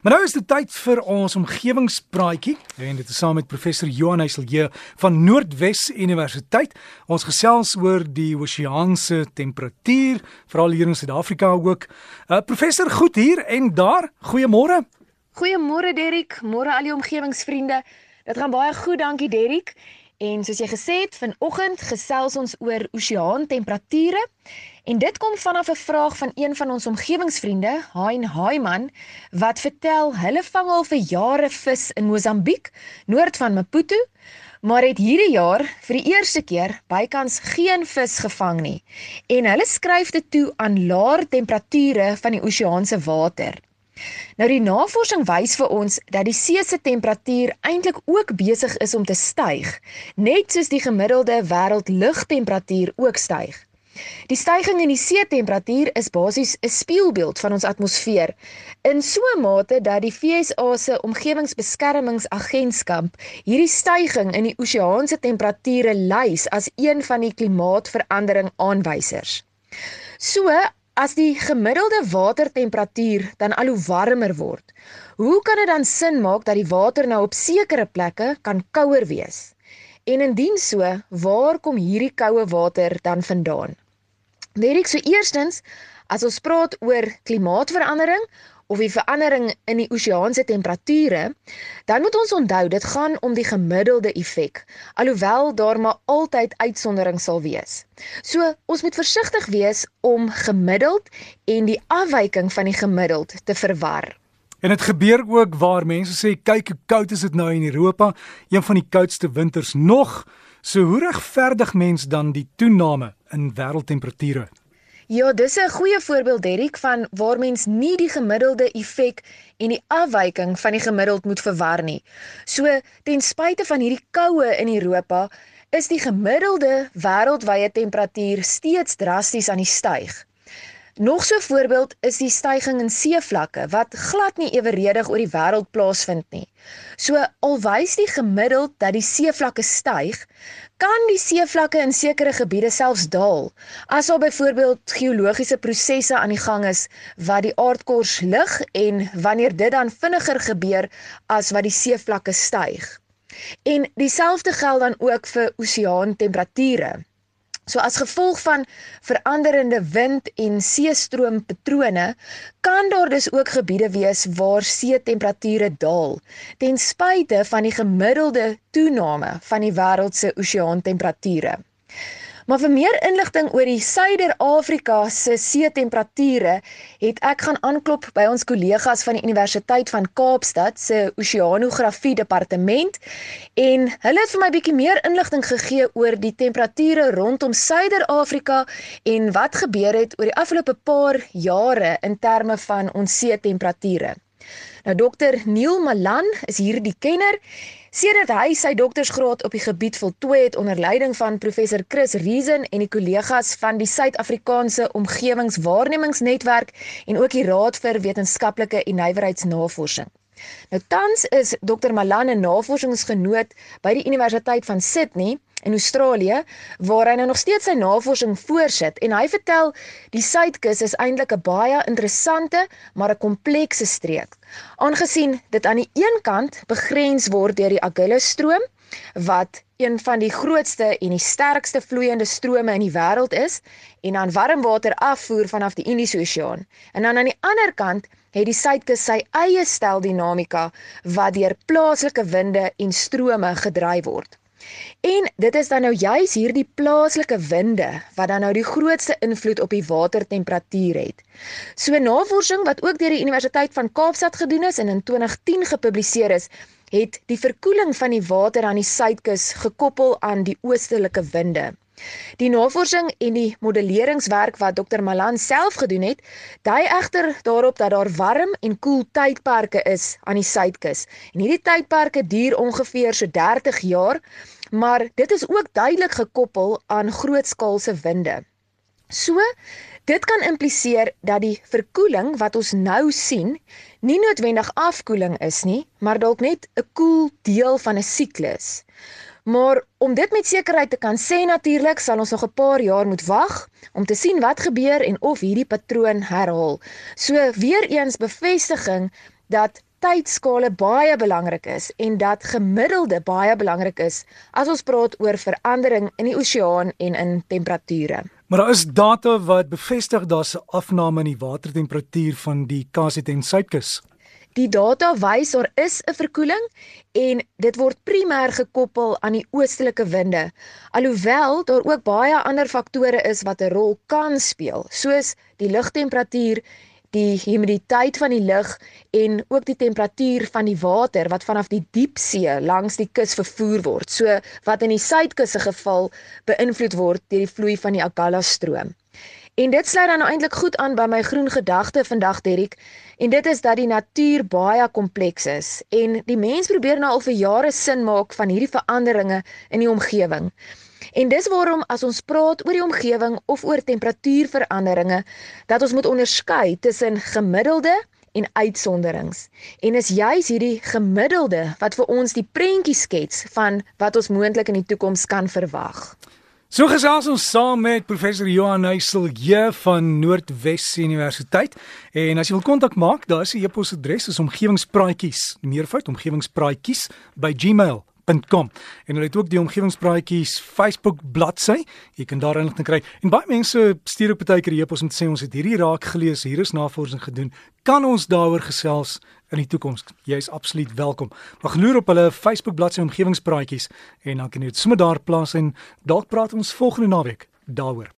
Maar nou is dit tyd vir ons omgewingspraatjie en dit is saam met professor Johan Heiselje van Noordwes Universiteit. Ons gesels oor die oseaanse temperatuur, veral hier in Suid-Afrika ook. Uh, professor, goed hier en daar. Goeiemôre. Goeiemôre Derik, môre al die omgewingsvriende. Dit gaan baie goed, dankie Derik. En soos jy gesê het, vanoggend gesels ons oor oseaantemperature en dit kom vanaf 'n vraag van een van ons omgewingsvriende, Hein Haiman, wat vertel hulle vang al vir jare vis in Mosambiek, noord van Maputo, maar het hierdie jaar vir die eerste keer bykans geen vis gevang nie. En hulle skryf dit toe aan laer temperature van die oseaanse water. Nou die navorsing wys vir ons dat die see se temperatuur eintlik ook besig is om te styg, net soos die gemiddelde wêreldlugtemperatuur ook styg. Die stygings in die see temperatuur is basies 'n spieelbeeld van ons atmosfeer in so 'n mate dat die FSA se omgewingsbeskermingsagentskap hierdie stygings in die oseaanse temperature lys as een van die klimaatsverandering aanwysers. So As die gemiddelde watertemperatuur dan al hoe warmer word, hoe kan dit dan sin maak dat die water nou op sekere plekke kan kouer wees? En indien so, waar kom hierdie koue water dan vandaan? Weet ek so eerstens, as ons praat oor klimaatsverandering of die verandering in die oseaanse temperature, dan moet ons onthou dit gaan om die gemiddelde effek, alhoewel daar maar altyd uitsonderings sal wees. So, ons moet versigtig wees om gemiddeld en die afwyking van die gemiddeld te verwar. En dit gebeur ook waar mense sê kyk hoe koud is dit nou in Europa, een van die koudste winters nog. So hoe regverdig mens dan die toename in wêreldtemperature? Ja, dis 'n goeie voorbeeld Derrick van waar mens nie die gemiddelde effek en die afwyking van die gemiddeld moet verwar nie. So ten spyte van hierdie koue in Europa, is die gemiddelde wêreldwye temperatuur steeds drasties aan die styg. Nog so 'n voorbeeld is die stygings in seevlakke wat glad nie eweredig oor die wêreld plaasvind nie. So alwys die gemiddeld dat die seevlakke styg, kan die seevlakke in sekere gebiede selfs daal. As daar byvoorbeeld geologiese prosesse aan die gang is wat die aardkors lig en wanneer dit dan vinniger gebeur as wat die seevlakke styg. En dieselfde geld dan ook vir oseaantemperature. So as gevolg van veranderende wind en seestroompatrone kan daar dus ook gebiede wees waar seetemperature daal ten spyte van die gemiddelde toename van die wêreld se oseaantemperature. Maar vir meer inligting oor die Suider-Afrika se see temperature, het ek gaan aanklop by ons kollegas van die Universiteit van Kaapstad se Oseanografie departement en hulle het vir my bietjie meer inligting gegee oor die temperature rondom Suider-Afrika en wat gebeur het oor die afgelope paar jare in terme van ons see temperature. Nou dokter Neil Malan is hier die kenner Sedert hy sy doktorsgraad op die gebied voltooi het onder leiding van professor Chris Reason en die kollegas van die Suid-Afrikaanse Omgewingswaarnemingsnetwerk en ook die Raad vir Wetenskaplike en Nywerheidsnavorsing. Nou tans is Dr Malan 'n navorsingsgenoot by die Universiteit van Sydney in Australië waar hy nou nog steeds sy navorsing voorsit en hy vertel die suidkus is eintlik 'n baie interessante maar 'n komplekse streek. Aangesien dit aan die een kant begrens word deur die Agulhas-stroom wat een van die grootste en die sterkste vloeiende strome in die wêreld is en dan warmwater afvoer vanaf die Indiese Oseaan. En dan aan die ander kant het die suidkus sy eie stel dinamika wat deur plaaslike winde en strome gedryf word. En dit is dan nou juis hierdie plaaslike winde wat dan nou die grootste invloed op die watertemperatuur het. So navorsing wat ook deur die Universiteit van Kaapstad gedoen is en in 2010 gepubliseer is, het die verkoeling van die water aan die suidkus gekoppel aan die oostelike winde. Die navorsing en die modelleringswerk wat Dr Malan self gedoen het, dui egter daarop dat daar warm en koel tydperke is aan die suidkus. En hierdie tydperke duur ongeveer so 30 jaar, maar dit is ook duidelik gekoppel aan grootskaalse winde. So, dit kan impliseer dat die verkoeling wat ons nou sien, nie noodwendig afkoeling is nie, maar dalk net 'n koel deel van 'n siklus. Maar om dit met sekerheid te kan sê natuurlik, sal ons nog 'n paar jaar moet wag om te sien wat gebeur en of hierdie patroon herhaal. So weer eens bevestiging dat tydskale baie belangrik is en dat gemiddelde baie belangrik is as ons praat oor verandering in die oseaan en in temperature. Maar daar is data wat bevestig daar's 'n afname in die watertemperatuur van die KZN suidkus. Die data wys daar is 'n verkoeling en dit word primêr gekoppel aan die oostelike winde. Alhoewel daar ook baie ander faktore is wat 'n rol kan speel, soos die lugtemperatuur, die humiditeit van die lug en ook die temperatuur van die water wat vanaf die diepsee langs die kus vervoer word. So wat in die suidkus se geval beïnvloed word deur die vloei van die Agala stroom. En dit sluit dan nou eintlik goed aan by my groen gedagte vandag Derrick. En dit is dat die natuur baie kompleks is en die mens probeer nou al vir jare sin maak van hierdie veranderinge in die omgewing. En dis waarom as ons praat oor die omgewing of oor temperatuurveranderinge, dat ons moet onderskei tussen gemiddelde en uitsonderings. En is juis hierdie gemiddelde wat vir ons die prentjie skets van wat ons moontlik in die toekoms kan verwag. So gesels ons saam met professor Johan Heisel hier van Noordwes Universiteit. En as jy wil kontak maak, daar is 'n e-posadres, is omgewingspraatjies, meervoud omgewingspraatjies by gmail.com. En hulle het ook die omgewingspraatjies Facebook bladsy. Jy kan daar inligting kry. En baie mense stuur ook baie keer e-pos om te sê ons het hierdie raak gelees, hier is navorsing gedoen. Kan ons daaroor gesels? in die toekoms. Jy is absoluut welkom. Mag loer op hulle Facebook bladsy omgewingspraatjies en dan kan jy dit sommer daar plaas en dalk praat ons volgende naweek daaroor.